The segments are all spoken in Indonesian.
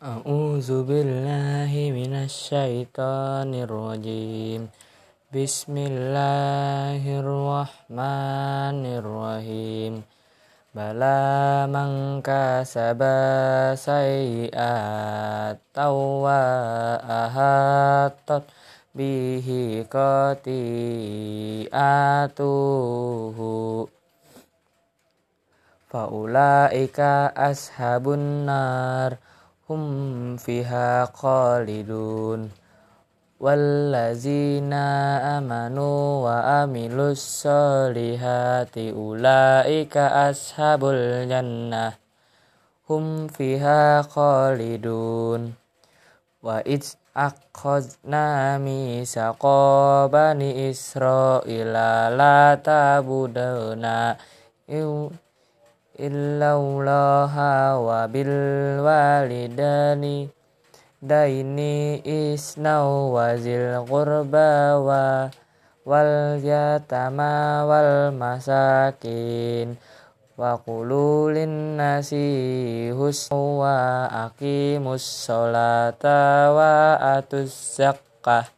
أعوذ بالله من الشيطان الرجيم بسم الله الرحمن الرحيم بلى من كسب سيئات وأحاطت به خطيئته فأولئك أصحاب النار hum fiha qalidun wallazina amanu wa amilus Salihati ulaika ashabul jannah. Hum fiha qalidun wa idz akhadna misaqa bani israila la tabuduna illaullaha wa bil walidani daini isnau wa zil qurba wa wal yatama wal masakin. Wa kululin nasi husna wa aqimus salata wa atuz zakah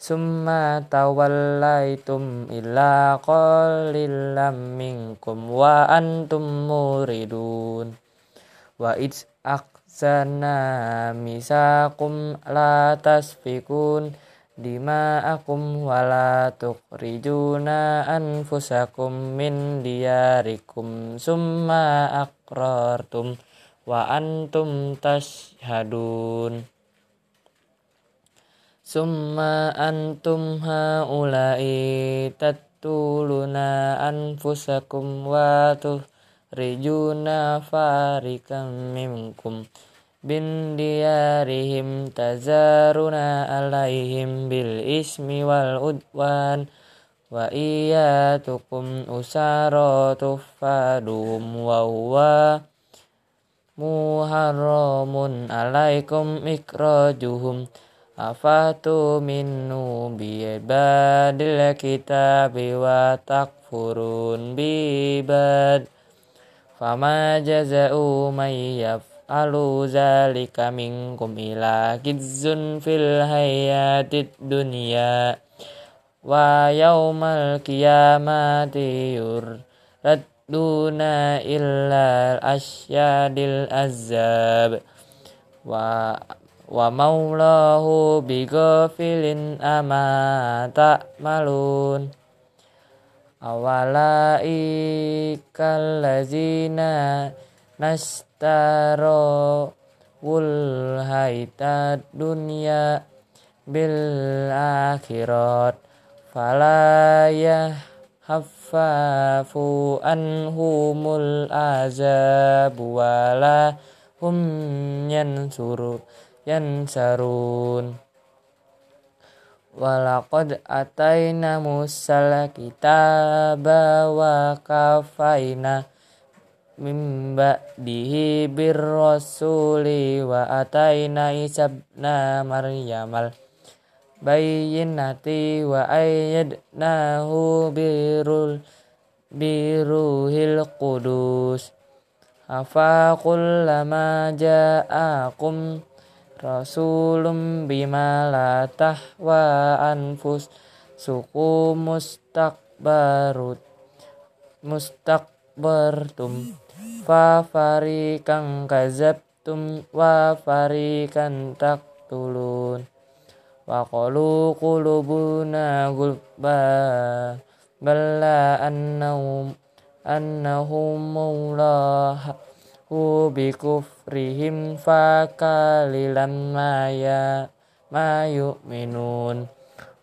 summa tawallaitum illa qalilam minkum wa antum muridun. Wa id sana misakum la tasfikun dima'akum wa la tukhrijuna anfusakum min diyarikum. Summa aqrartum wa antum tashhadun summa antum haulai tattuluna anfusakum wa tuh rijuna farikan minkum. Bin diyarihim tazaruna alaihim bil ismi wal udwan. Wa iyatukum usara tufadum wa huwa muharramun alaikum ikrajuhum afatu minnu bi'ibadil kitabi wa takfurun bi'ibad Fama jaza'u may yaf'alu zalika minkum ila kidzun fil hayatid dunya. Wa yaumal qiyamati yuradduna illa asyadil azab wa maulahu bighafilin ama ta'malun. Awalaikal lazina nastaro wul haitad dunya bil akhirat. Falayah haffafu anhumul azab wala hum yansuru yansarun Walaqad ataina musal kitaba wa kafaina mimba dihi birrasuli wa ataina isabna maryamal bayyinati wa ayyadnahu birul biruhil qudus. Afa kullama ja'akum rasulum bima la tahwa anfus suku mustakbarut mustakbartum fa farikan kazabtum wa farikan taktulun. Wa qalu qulubuna gulba balla annahum annahum maulah hu bikufrihim fakalilan maya mayu minun.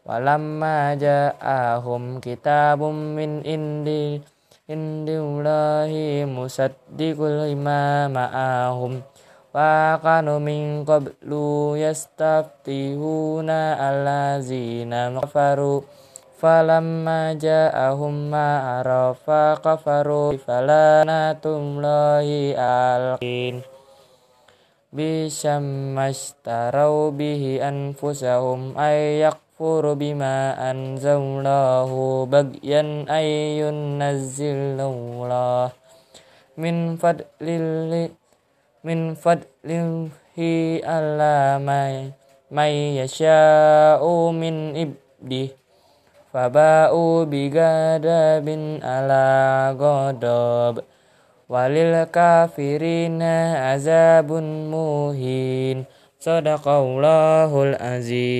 Walamma ja'ahum kitabum min indi indillahi musaddiqul lima ma'ahum wa kanu min qablu yastaftihuna allazina kafaru falamma ja'ahum ma arafa kafaru falanatum lahi alqin. Bisammastarau bihi anfusahum ay yakfuru bima anzallahu bagyan ayyun nazzilullah min fadlil min fadlil nuhi alla may yasha'u min ibdih فباءوا بغضب على غضب وللكافرين عذاب مهين صدق الله العظيم